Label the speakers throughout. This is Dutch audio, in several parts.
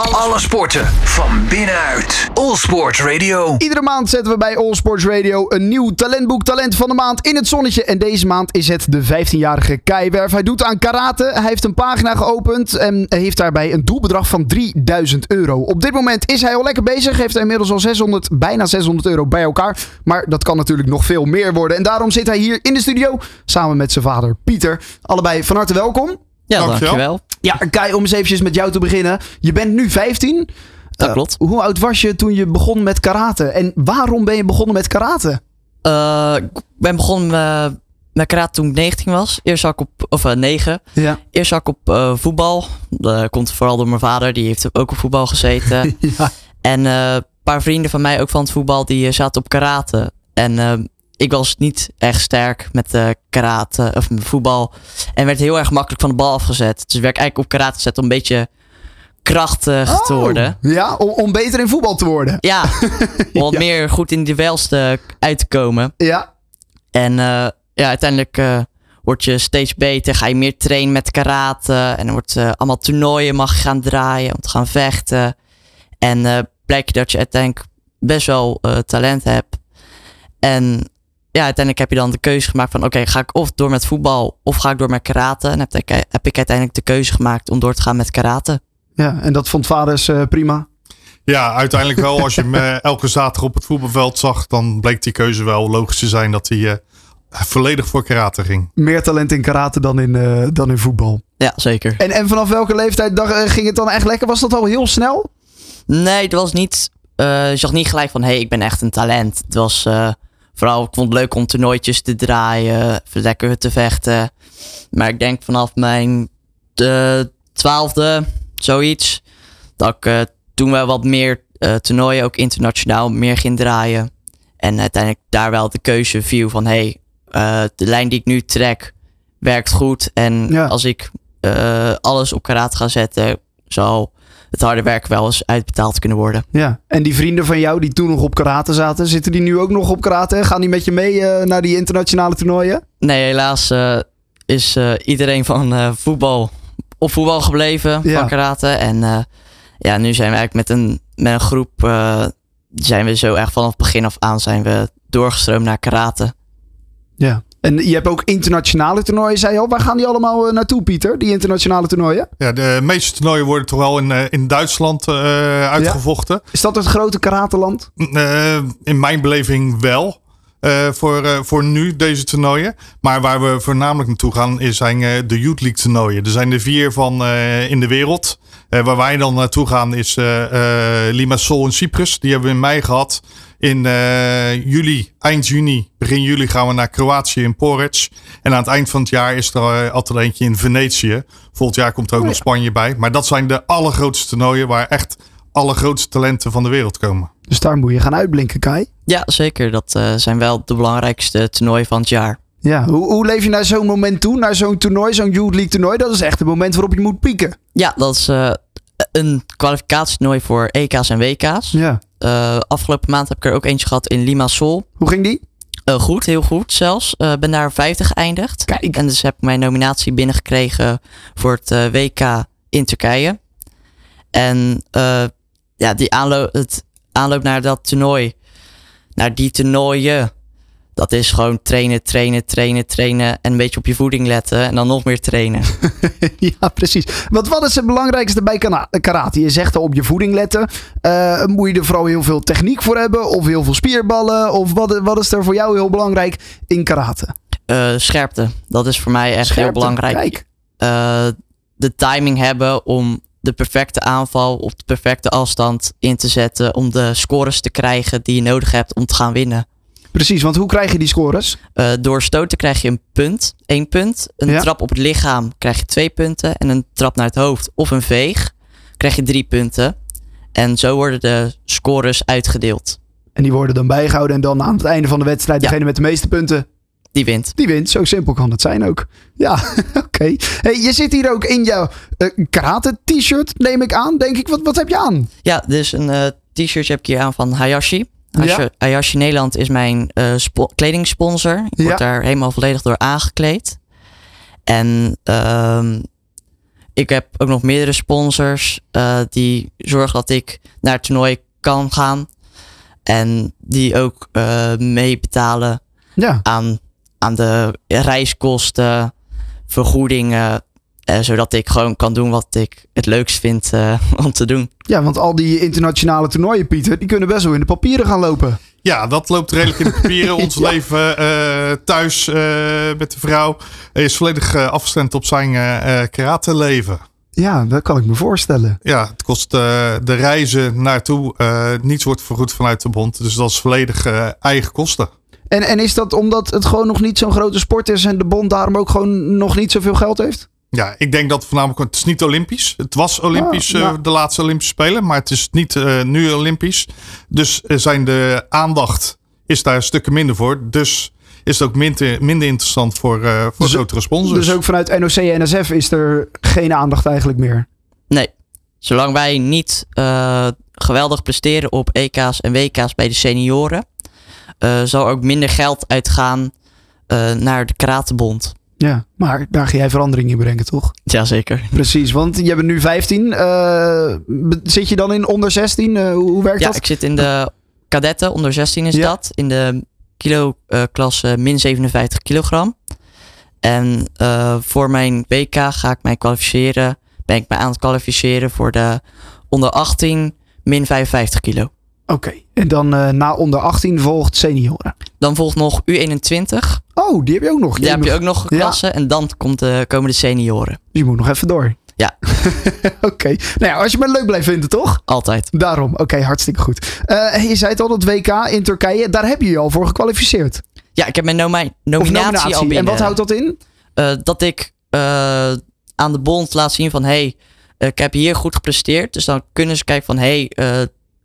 Speaker 1: Alle sporten van binnenuit. All Sport Radio.
Speaker 2: Iedere maand zetten we bij All Sports Radio een nieuw talentboek Talent van de Maand in het zonnetje. En deze maand is het de 15-jarige Kai Werf. Hij doet aan karate. Hij heeft een pagina geopend en heeft daarbij een doelbedrag van 3000 euro. Op dit moment is hij al lekker bezig. Heeft hij inmiddels al 600, bijna 600 euro bij elkaar. Maar dat kan natuurlijk nog veel meer worden. En daarom zit hij hier in de studio samen met zijn vader Pieter. Allebei van harte welkom.
Speaker 3: Ja,
Speaker 4: Dankjewel.
Speaker 3: dankjewel.
Speaker 2: Ja, Kai, om eens eventjes met jou te beginnen. Je bent nu 15.
Speaker 3: Dat
Speaker 2: Eh,
Speaker 3: klopt.
Speaker 2: Hoe oud was je toen je begon met karate? En waarom ben je begonnen met karate?
Speaker 3: Eh, ik ben begonnen eh, met karate toen ik 19 was. Eerst zat ik op, of eh 9.
Speaker 2: Ja.
Speaker 3: Eerst zat ik op eh, voetbal. Dat komt vooral door mijn vader, die heeft ook op voetbal gezeten.
Speaker 2: ja.
Speaker 3: en eh, een paar vrienden van mij, ook van het voetbal, die eh, zaten op karate. En eh, ik was niet echt sterk met eh, karate of met voetbal. En werd heel erg makkelijk van de bal afgezet. Dus werd ik eigenlijk op karate gezet om een beetje krachtig te
Speaker 2: Oh,
Speaker 3: worden.
Speaker 2: Ja, om, om beter in voetbal te worden.
Speaker 3: Ja, om wat
Speaker 2: Ja.
Speaker 3: meer goed in de welste uit te komen.
Speaker 2: Ja.
Speaker 3: En eh, ja, uiteindelijk eh, word je steeds beter. Ga je meer trainen met karate. En er wordt eh, allemaal toernooien mag je gaan draaien. Om te gaan vechten. En eh blijkt dat je uiteindelijk best wel eh, talent hebt. En ja, uiteindelijk heb je dan de keuze gemaakt van... Oké, ga ik of door met voetbal of ga ik door met karate? En heb ik, heb ik uiteindelijk de keuze gemaakt om door te gaan met karate.
Speaker 2: ja, en dat vond vaders eh, prima.
Speaker 4: Ja, uiteindelijk wel. Als je hem eh, elke zaterdag op het voetbalveld zag, dan bleek die keuze wel logisch te zijn dat hij eh, volledig voor karate ging.
Speaker 2: Meer talent in karate dan in, eh, dan in voetbal.
Speaker 3: Ja, zeker.
Speaker 2: En, en vanaf welke leeftijd dag, eh, ging het dan echt lekker? Was dat al heel snel?
Speaker 3: Nee, het was niet. eh, je zag niet gelijk van hé, hey, ik ben echt een talent. Het was eh, vooral, ik vond het leuk om toernooitjes te draaien, lekker te vechten. Maar ik denk vanaf mijn de twaalfde, zoiets, dat ik eh, toen wel wat meer eh, toernooien, ook internationaal, meer ging draaien. En uiteindelijk daar wel de keuze viel van hé, hey, eh, de lijn die ik nu trek werkt goed. En
Speaker 2: Ja.
Speaker 3: als ik eh, alles op karate ga zetten, zal het harde werk wel eens uitbetaald kunnen worden.
Speaker 2: Ja. En die vrienden van jou die toen nog op karate zaten, zitten die nu ook nog op karate? Gaan die met je mee eh, naar die internationale toernooien?
Speaker 3: Nee, helaas eh, is eh, iedereen van voetbal op voetbal gebleven
Speaker 2: Ja.
Speaker 3: van karate. En ja, nu zijn we eigenlijk met een, met een groep, zijn we zo echt vanaf het begin af aan zijn we doorgestroomd naar karate.
Speaker 2: Ja. En je hebt ook internationale toernooien, zei je al. Waar gaan die allemaal eh, naartoe, Pieter? Die internationale toernooien?
Speaker 4: Ja, de meeste toernooien worden toch wel in, eh, in Duitsland eh, uitgevochten.
Speaker 2: Is dat het grote karateland?
Speaker 4: Eh, in mijn beleving wel. voor, voor nu deze toernooien. Maar waar we voornamelijk naartoe gaan is zijn de Youth League toernooien. Er zijn er vier van in de wereld. Eh, waar wij dan naartoe gaan is eh, eh, Limassol in Cyprus. Die hebben we in mei gehad. In eh, juli, eind juni, begin juli gaan we naar Kroatië in Porec. En aan het eind van het jaar is er altijd eentje in Venetië. Volgend jaar komt er ook
Speaker 2: Oh
Speaker 4: nog Spanje bij. Maar dat zijn de allergrootste toernooien waar echt alle grootste talenten van de wereld komen.
Speaker 2: Dus daar moet je gaan uitblinken, Kai.
Speaker 3: Ja, zeker. Dat eh, zijn wel de belangrijkste toernooien van het jaar.
Speaker 2: Ja, hoe, hoe leef je naar zo'n moment toe? Naar zo'n toernooi, zo'n Youth League toernooi? Dat is echt het moment waarop je moet pieken.
Speaker 3: Ja, dat is eh, een kwalificatietoernooi voor EK's en WK's.
Speaker 2: Ja.
Speaker 3: Eh, afgelopen maand heb ik er ook eentje gehad in Limassol.
Speaker 2: Hoe ging die?
Speaker 3: Eh, goed, heel goed zelfs. Eh ben daar vijfde geëindigd.
Speaker 2: Kijk.
Speaker 3: En dus heb ik mijn nominatie binnengekregen voor het WK in Turkije. En ja, die aanloop, het aanloop naar dat toernooi, naar die toernooien, dat is gewoon trainen, trainen, trainen, trainen en een beetje op je voeding letten en dan nog meer trainen.
Speaker 2: ja, precies. Want wat is het belangrijkste bij karate? Je zegt al op je voeding letten. Eh, moet je er vooral heel veel techniek voor hebben? Of heel veel spierballen? Of wat, wat is er voor jou heel belangrijk in karate?
Speaker 3: Eh, scherpte, dat is voor mij echt heel belangrijk.
Speaker 2: Kijk.
Speaker 3: eh, de timing hebben om de perfecte aanval op de perfecte afstand in te zetten. Om de scores te krijgen die je nodig hebt om te gaan winnen.
Speaker 2: Precies, want hoe krijg je die scores?
Speaker 3: Eh, door stoten krijg je een punt, één punt. Een
Speaker 2: Ja.
Speaker 3: trap op het lichaam krijg je twee punten. En een trap naar het hoofd of een veeg krijg je drie punten. En zo worden de scores uitgedeeld.
Speaker 2: En die worden dan bijgehouden. En dan aan het einde van de wedstrijd,
Speaker 3: Ja.
Speaker 2: degene met de meeste punten,
Speaker 3: Die wint.
Speaker 2: die wint. Zo simpel kan het zijn ook. Ja, oké. Hey, je zit hier ook in jouw eh, karate t-shirt, neem ik aan. Denk ik, wat, wat heb je aan?
Speaker 3: Ja, dus een eh, t-shirtje heb ik hier aan van Hayashi. Hayashi,
Speaker 2: Ja.
Speaker 3: Hayashi Nederland is mijn spo- kledingsponsor. Ik word daar helemaal volledig door aangekleed. En ehm, ik heb ook nog meerdere sponsors eh, die zorgen dat ik naar het toernooi kan gaan. En die ook uh, mee betalen
Speaker 2: Ja.
Speaker 3: aan, aan de reiskosten, vergoedingen. Eh, zodat ik gewoon kan doen wat ik het leukst vind eh, om te doen.
Speaker 2: ja, want al die internationale toernooien, Pieter, die kunnen best wel in de papieren gaan lopen.
Speaker 4: Ja, dat loopt redelijk in de papieren. Ons
Speaker 2: Ja.
Speaker 4: leven eh, thuis eh, met de vrouw is volledig afgestemd op zijn karate leven.
Speaker 2: Ja, dat kan ik me voorstellen.
Speaker 4: Ja, het kost eh, de reizen naartoe. eh niets wordt vergoed vanuit de bond. Dus dat is volledig eigen kosten.
Speaker 2: En, en is dat omdat het gewoon nog niet zo'n grote sport is en de bond daarom ook gewoon nog niet zoveel geld heeft?
Speaker 4: Ja, ik denk dat voornamelijk, het is niet Olympisch. Het was Olympisch,
Speaker 2: Ah,
Speaker 4: eh, de laatste Olympische Spelen, maar het is niet eh, nu Olympisch. Dus er zijn de aandacht is daar stukken minder voor. Dus is het ook minder, minder interessant voor, eh, voor
Speaker 2: Dus-
Speaker 4: grotere sponsors.
Speaker 2: Dus ook vanuit NOC en NSF is er geen aandacht eigenlijk meer.
Speaker 3: Nee, zolang wij niet eh, geweldig presteren op EK's en WK's bij de senioren, eh, zal ook minder geld uitgaan eh, naar de Karatebond.
Speaker 2: Ja, maar daar ga jij verandering in brengen, toch?
Speaker 3: Jazeker.
Speaker 2: Precies, want je bent nu 15. eh, zit je dan in onder 16? Eh, hoe, hoe werkt
Speaker 3: Ja,
Speaker 2: dat?
Speaker 3: ik zit in de kadetten, onder 16 is
Speaker 2: Ja.
Speaker 3: dat, in de kilo eh, klasse min 57 kilogram. En voor mijn WK ga ik mij kwalificeren, ben ik mij aan het kwalificeren voor de onder 18 min 55 kilo.
Speaker 2: Oké, en dan eh, na onder 18 volgt senioren.
Speaker 3: Dan volgt nog U21.
Speaker 2: Oh, die heb je ook nog.
Speaker 3: Daar heb je ook nog
Speaker 2: Ja.
Speaker 3: klassen. En dan komt de, komen de senioren.
Speaker 2: Je moet nog even door.
Speaker 3: Ja.
Speaker 2: Oké, nou ja, als je me leuk blijft vinden, toch?
Speaker 3: Altijd.
Speaker 2: Daarom, oké, hartstikke goed. Eh, je zei het al, dat WK in Turkije, daar heb je je al voor gekwalificeerd.
Speaker 3: Ja, ik heb mijn nominatie, al binnen.
Speaker 2: En wat houdt dat in?
Speaker 3: Eh, dat ik eh, aan de bond laat zien van... hey, eh, ik heb hier goed gepresteerd. Dus dan kunnen ze kijken van... hey, eh,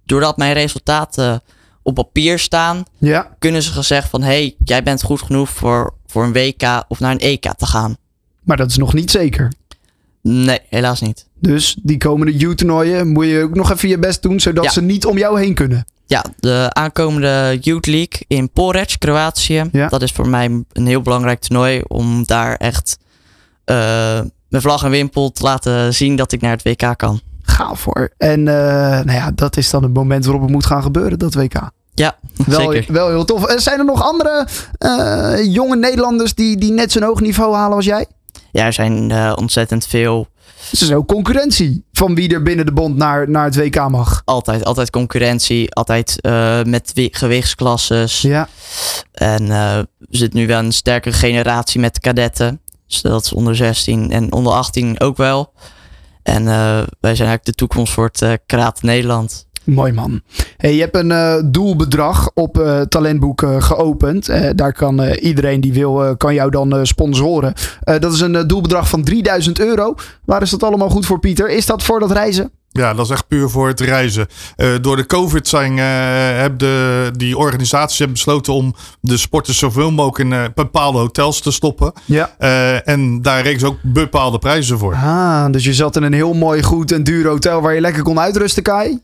Speaker 3: doordat mijn resultaten op papier staan...
Speaker 2: Ja.
Speaker 3: kunnen ze gezegd van... hey, jij bent goed genoeg voor, voor een WK of naar een EK te gaan.
Speaker 2: Maar dat is nog niet zeker.
Speaker 3: Nee, helaas niet.
Speaker 2: Dus die komende U-toernooien moet je ook nog even je best doen, zodat
Speaker 3: Ja.
Speaker 2: ze niet om jou heen kunnen.
Speaker 3: Ja, de aankomende Youth League in Porec, Kroatië.
Speaker 2: Ja.
Speaker 3: Dat is voor mij een heel belangrijk toernooi om daar echt eh, mijn vlag en wimpel te laten zien dat ik naar het WK kan.
Speaker 2: Gaaf hoor. En eh, nou ja, dat is dan het moment waarop het moet gaan gebeuren, dat WK.
Speaker 3: Ja,
Speaker 2: Wel,
Speaker 3: zeker.
Speaker 2: wel heel tof. En zijn er nog andere eh, jonge Nederlanders die, die net zo'n hoog niveau halen als jij?
Speaker 3: Ja, er zijn eh, ontzettend veel.
Speaker 2: Het is ook concurrentie van wie er binnen de bond naar, naar het WK mag.
Speaker 3: Altijd, altijd concurrentie. Altijd eh, met wi- gewichtsklasses.
Speaker 2: Ja.
Speaker 3: En eh er zit nu wel een sterke generatie met kadetten. Dus dat is onder 16 en onder 18 ook wel. En eh, wij zijn eigenlijk de toekomst voor het eh karate Nederland.
Speaker 2: Mooi man. Hey, je hebt een eh, doelbedrag op eh, Talentboek geopend. Daar kan iedereen die wil, kan jou dan sponsoren. Dat is een doelbedrag van 3000 euro. Waar is dat allemaal goed voor, Pieter? Is dat voor dat reizen?
Speaker 4: Ja, dat is echt puur voor het reizen. Eh, door de COVID zijn eh, hebben de, die organisaties hebben besloten om de sporters zoveel mogelijk in eh, bepaalde hotels te stoppen.
Speaker 2: Ja.
Speaker 4: Eh, en daar rekenen ze ook bepaalde prijzen voor.
Speaker 2: Ah, dus je zat in een heel mooi, goed en duur hotel waar je lekker kon uitrusten, Kai.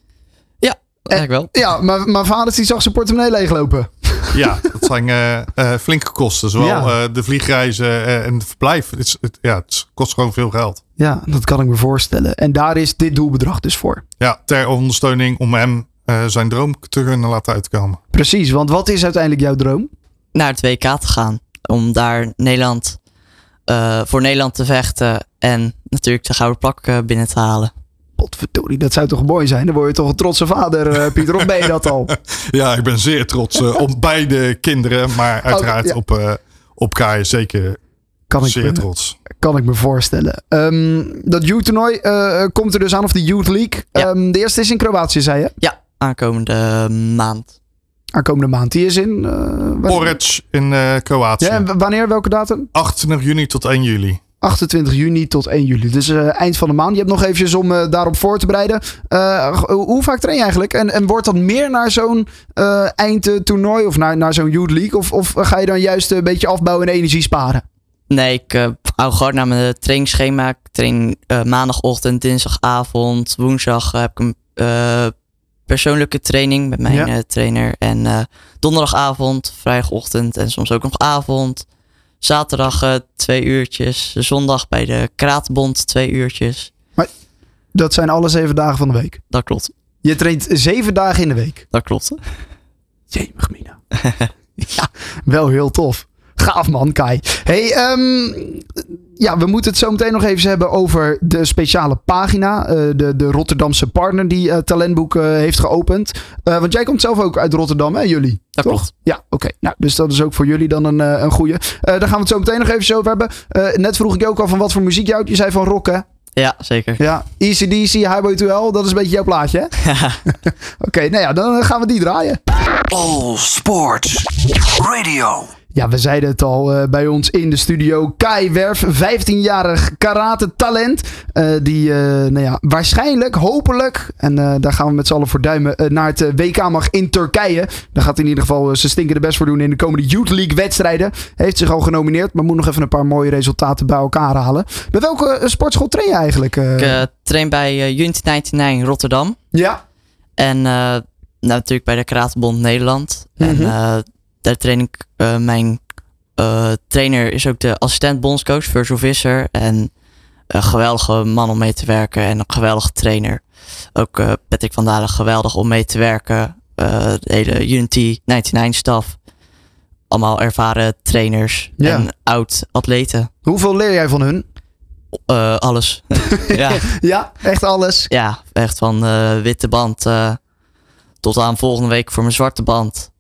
Speaker 3: Ja, eigenlijk wel.
Speaker 2: Ja, maar mijn vader die zag zijn portemonnee leeglopen.
Speaker 4: Ja, dat zijn eh, eh, flinke kosten. Zowel
Speaker 2: Ja.
Speaker 4: eh, de vliegreizen en het verblijf. Het, is- het- ja, het kost gewoon veel geld.
Speaker 2: Ja, dat kan ik me voorstellen. En daar is dit doelbedrag dus voor.
Speaker 4: Ja, ter ondersteuning om hem eh, zijn droom te kunnen laten uitkomen.
Speaker 2: Precies, want wat is uiteindelijk jouw droom?
Speaker 3: Naar het WK te gaan. Om daar Nederland, eh, voor Nederland te vechten. En natuurlijk de gouden plak binnen te halen.
Speaker 2: Potverdorie, dat zou toch mooi zijn? Dan word je toch een trotse vader, eh, Pieter. Of ben je dat al?
Speaker 4: Ja, ik ben zeer trots eh, op beide kinderen. Maar uiteraard
Speaker 2: ja.
Speaker 4: op, eh op Kai zeker
Speaker 2: Kan ik,
Speaker 4: zeer
Speaker 2: me,
Speaker 4: trots.
Speaker 2: kan ik me voorstellen. Ehm, dat youth-toernooi eh, komt er dus aan, of de Youth League.
Speaker 3: Ja.
Speaker 2: Ehm, de eerste is in Kroatië, zei je?
Speaker 3: Ja, aankomende maand.
Speaker 2: Aankomende maand. Die is in... eh, wanneer?
Speaker 4: Porec in eh, Kroatië.
Speaker 2: Ja, en wanneer? Welke datum?
Speaker 4: 28 juni tot 1 juli.
Speaker 2: 28 juni tot 1 juli. Dus eh, eind van de maand. Je hebt nog eventjes om eh, daarop voor te bereiden. Eh, hoe vaak train je eigenlijk? En, en wordt dat meer naar zo'n eindtoernooi of naar, naar zo'n Youth League? Of, of ga je dan juist een beetje afbouwen en energie sparen?
Speaker 3: Nee, ik hou gewoon naar mijn trainingsschema. Ik train maandagochtend, dinsdagavond, woensdag heb ik een persoonlijke training met mijn
Speaker 2: Ja.
Speaker 3: trainer. En donderdagavond, vrijdagochtend en soms ook nog avond. Zaterdag eh, twee uurtjes. Zondag bij de Kraatbond twee uurtjes.
Speaker 2: Dat zijn alle zeven dagen van de week.
Speaker 3: Dat klopt.
Speaker 2: Je traint zeven dagen in de week.
Speaker 3: Dat klopt.
Speaker 2: Jemig, Mina. ja, wel heel tof. Gaaf man, Kai. Hey, ehm, ja, we moeten het zo meteen nog even hebben over de speciale pagina. eh, de, de Rotterdamse partner die eh, Talentboek eh, heeft geopend. Eh, want jij komt zelf ook uit Rotterdam, hè, jullie?
Speaker 3: Dat
Speaker 2: Toch?
Speaker 3: klopt.
Speaker 2: Ja, oké. Nou, dus dat is ook voor jullie dan een, eh, een goeie. Eh, daar gaan we het zo meteen nog even over hebben. Eh, net vroeg ik je ook al van wat voor muziek houdt. Je zei van rock, hè?
Speaker 3: Ja, zeker.
Speaker 2: Ja, ECDC, Highway to Hell, dat is een beetje jouw plaatje, hè? Oké, nou ja, dan gaan we die draaien.
Speaker 1: All Sports Radio.
Speaker 2: Ja, we zeiden het al eh, bij ons in de studio. Kai Werf, 15-jarig karate talent. eh, die eh, nou ja, waarschijnlijk, hopelijk, en daar gaan we met z'n allen voor duimen, naar het WK mag in Turkije. Daar gaat hij in ieder geval uh, zijn stinkende best voor doen in de komende Youth League wedstrijden. Heeft zich al genomineerd, maar moet nog even een paar mooie resultaten bij elkaar halen. Bij welke sportschool train je eigenlijk?
Speaker 3: Ik train bij eh, Unity 99 Rotterdam.
Speaker 2: ja,
Speaker 3: En nou, natuurlijk bij de Karatebond Nederland. En
Speaker 2: Mhm.
Speaker 3: eh, daar train ik. eh, mijn eh, trainer is ook de assistent bondscoach, Virgil Visser. En een geweldige man om mee te werken. En een geweldige trainer. Ook eh Patrick van Dalen, geweldig om mee te werken. Eh, de hele Unity 99 staf. Allemaal ervaren trainers
Speaker 2: Ja.
Speaker 3: en oud-atleten.
Speaker 2: hoeveel leer jij van hun?
Speaker 3: Alles. ja.
Speaker 2: Ja, echt alles.
Speaker 3: Ja, echt van witte band tot aan volgende week voor mijn zwarte band.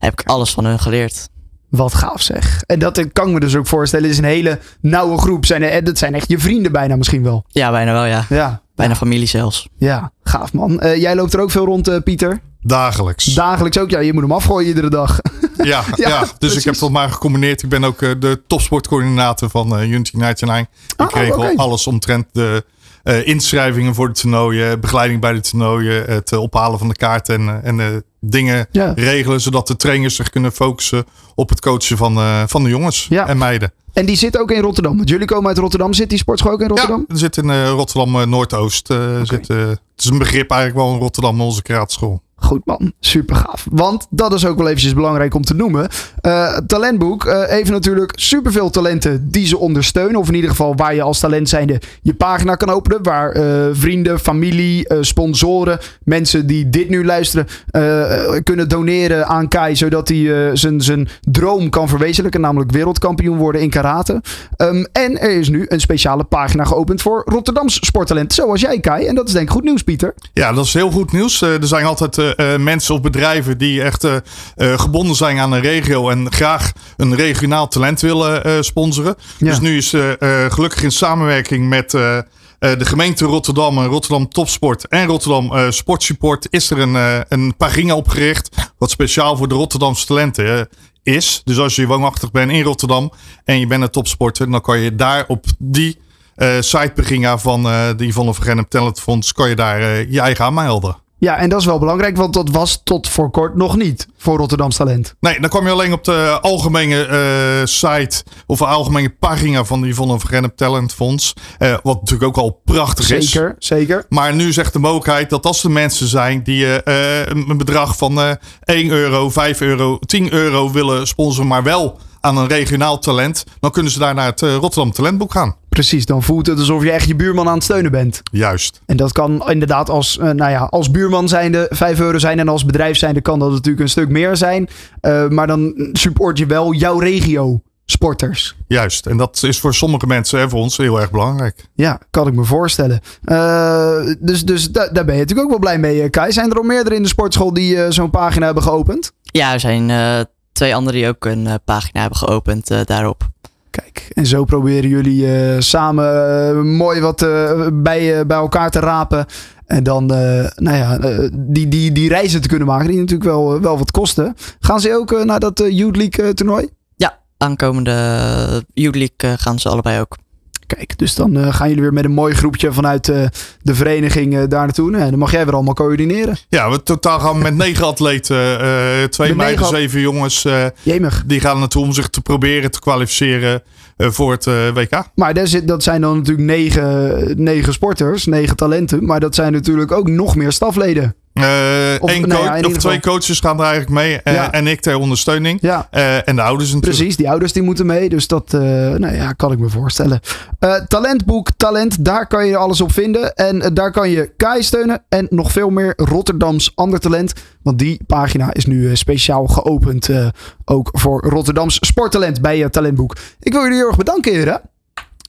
Speaker 3: Heb ik alles van hun geleerd.
Speaker 2: Wat gaaf zeg. En dat kan ik me dus ook voorstellen. is een hele nauwe groep. Zijn, er- dat zijn echt je vrienden bijna misschien wel.
Speaker 3: Ja, bijna wel, ja.
Speaker 2: Ja,
Speaker 3: Bijna familie zelfs.
Speaker 2: ja gaaf man. Eh, jij loopt er ook veel rond, eh, Pieter.
Speaker 4: Dagelijks.
Speaker 2: Dagelijks ook. Ja, je moet hem afgooien iedere dag.
Speaker 4: Ja,
Speaker 2: Ja,
Speaker 4: ja, dus
Speaker 2: precies.
Speaker 4: ik heb dat maar gecombineerd. Ik ben ook eh, de topsportcoördinator van eh Unity 99. Ik
Speaker 2: Oh,
Speaker 4: regel
Speaker 2: oké.
Speaker 4: alles omtrent de eh, inschrijvingen voor de toernooien, begeleiding bij de toernooien, het eh, ophalen van de kaart en, eh, en eh, dingen
Speaker 2: Ja.
Speaker 4: regelen, zodat de trainers zich kunnen focussen op het coachen van, eh, van de jongens
Speaker 2: Ja.
Speaker 4: en meiden.
Speaker 2: En die zit ook in Rotterdam. Want jullie komen uit Rotterdam. Zit die sportschool ook in Rotterdam?
Speaker 4: Ja, er zit in eh, Rotterdam eh, Noordoost. eh, zit, eh, het is een begrip eigenlijk wel in Rotterdam, onze karateschool.
Speaker 2: Goed man, super gaaf. Want dat is ook wel eventjes belangrijk om te noemen. Eh, talentboek eh, heeft natuurlijk superveel talenten die ze ondersteunen. Of in ieder geval waar je als talent zijnde je pagina kan openen. Waar eh, vrienden, familie, sponsoren, mensen die dit nu luisteren... kunnen doneren aan Kai. Zodat hij zijn droom kan verwezenlijken. Namelijk wereldkampioen worden in karate. Ehm, en er is nu een speciale pagina geopend voor Rotterdams sporttalenten. Zoals jij Kai. En dat is denk ik goed nieuws Pieter.
Speaker 4: Ja, dat is heel goed nieuws. Er zijn altijd eh, eh, mensen of bedrijven die echt eh, gebonden zijn aan een regio en graag een regionaal talent willen sponsoren.
Speaker 2: Ja.
Speaker 4: Dus nu is gelukkig in samenwerking met de gemeente Rotterdam, en Rotterdam Topsport en Rotterdam Sportsupport is er een, een pagina opgericht wat speciaal voor de Rotterdamse talenten is. Dus als je woonachtig bent in Rotterdam en je bent een topsporter, dan kan je daar op die eh sitepagina van eh de Yvonne Vergennem Talent Fonds kan je daar je eigen aanmelden.
Speaker 2: Ja, en dat is wel belangrijk, want dat was tot voor kort nog niet voor Rotterdams talent.
Speaker 4: Nee, dan kwam je alleen op de algemene eh, site of de algemene pagina van de Yvonne Vergennem Talent Fonds. Eh, wat natuurlijk ook al prachtig is.
Speaker 2: Zeker, zeker.
Speaker 4: Maar nu zegt de mogelijkheid dat als er mensen zijn die eh, een bedrag van eh 1 euro, 5 euro, 10 euro willen sponsoren, maar wel aan een regionaal talent, dan kunnen ze daar naar het eh, Rotterdam Talentboek gaan.
Speaker 2: Precies, dan voelt het alsof je echt je buurman aan het steunen bent.
Speaker 4: Juist.
Speaker 2: En dat kan inderdaad als, eh, nou ja, als buurman zijnde 5 euro zijn. En als bedrijf zijnde kan dat natuurlijk een stuk meer zijn. Eh, maar dan support je wel jouw regio sporters.
Speaker 4: Juist. En dat is voor sommige mensen en voor ons heel erg belangrijk.
Speaker 2: Ja, kan ik me voorstellen. Eh, dus dus da- daar ben je natuurlijk ook wel blij mee, Kai. Zijn er al meerdere in de sportschool die zo'n pagina hebben geopend?
Speaker 3: Ja, er zijn eh, twee anderen die ook een eh, pagina hebben geopend eh, daarop.
Speaker 2: Kijk, en zo proberen jullie eh, samen mooi wat bij, bij elkaar te rapen. En dan nou ja, die, die, die reizen te kunnen maken, die natuurlijk wel, wel wat kosten. Gaan ze ook naar dat Youth League toernooi?
Speaker 3: Ja, aankomende Youth League gaan ze allebei ook.
Speaker 2: Kijk, dus dan uh, gaan jullie weer met een mooi groepje vanuit uh, de vereniging uh, daar naartoe. En dan mag jij weer allemaal coördineren.
Speaker 4: Ja, we totaal gaan met negen atleten. Twee meiden, zeven jongens.
Speaker 2: Jemig.
Speaker 4: Die gaan naartoe om zich te proberen te kwalificeren voor het WK.
Speaker 2: Maar daar zit, dat zijn dan natuurlijk negen, negen sporters, negen talenten. Maar dat zijn natuurlijk ook nog meer stafleden.
Speaker 4: Eh
Speaker 2: Of,
Speaker 4: één
Speaker 2: nou ja,
Speaker 4: of twee
Speaker 2: geval.
Speaker 4: coaches gaan er eigenlijk mee. eh,
Speaker 2: Ja.
Speaker 4: En ik ter ondersteuning.
Speaker 2: Ja.
Speaker 4: Eh, en de ouders natuurlijk.
Speaker 2: Precies, die ouders die moeten mee. Dus dat nou ja, kan ik me voorstellen. Talentboek Talent, daar kan je alles op vinden. En daar kan je Kai steunen. En nog veel meer Rotterdams ander talent. Want die pagina is nu speciaal geopend. ook voor Rotterdams sporttalent bij je talentboek. Ik wil jullie heel erg bedanken, heren.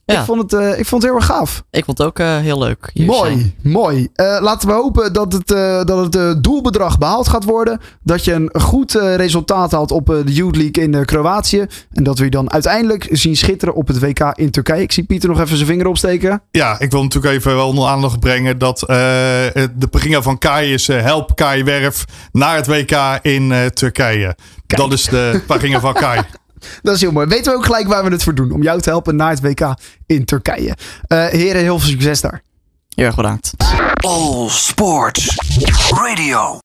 Speaker 3: Ja.
Speaker 2: Ik, vond het, eh, ik vond het heel erg gaaf.
Speaker 3: Ik vond het ook eh, heel leuk. hier
Speaker 2: Mooi,
Speaker 3: zijn.
Speaker 2: mooi. Eh, laten we hopen dat het, eh, dat het eh, doelbedrag behaald gaat worden. Dat je een goed eh, resultaat haalt op eh, de Youth League in eh, Kroatië. En dat we je dan uiteindelijk zien schitteren op het WK in Turkije. Ik zie Pieter nog even zijn vinger opsteken.
Speaker 4: Ja, ik wil natuurlijk even wel onder aandacht brengen dat eh, de pagina van Kai is Help Kai Werf naar het WK in eh, Turkije. Dat is de pagina van Kai.
Speaker 2: Dat is heel mooi. Weten we ook gelijk waar we het voor doen. Om jou te helpen naar het WK in Turkije. Eh, heren, heel veel succes daar.
Speaker 3: Heel erg bedankt.
Speaker 1: All Sports Radio.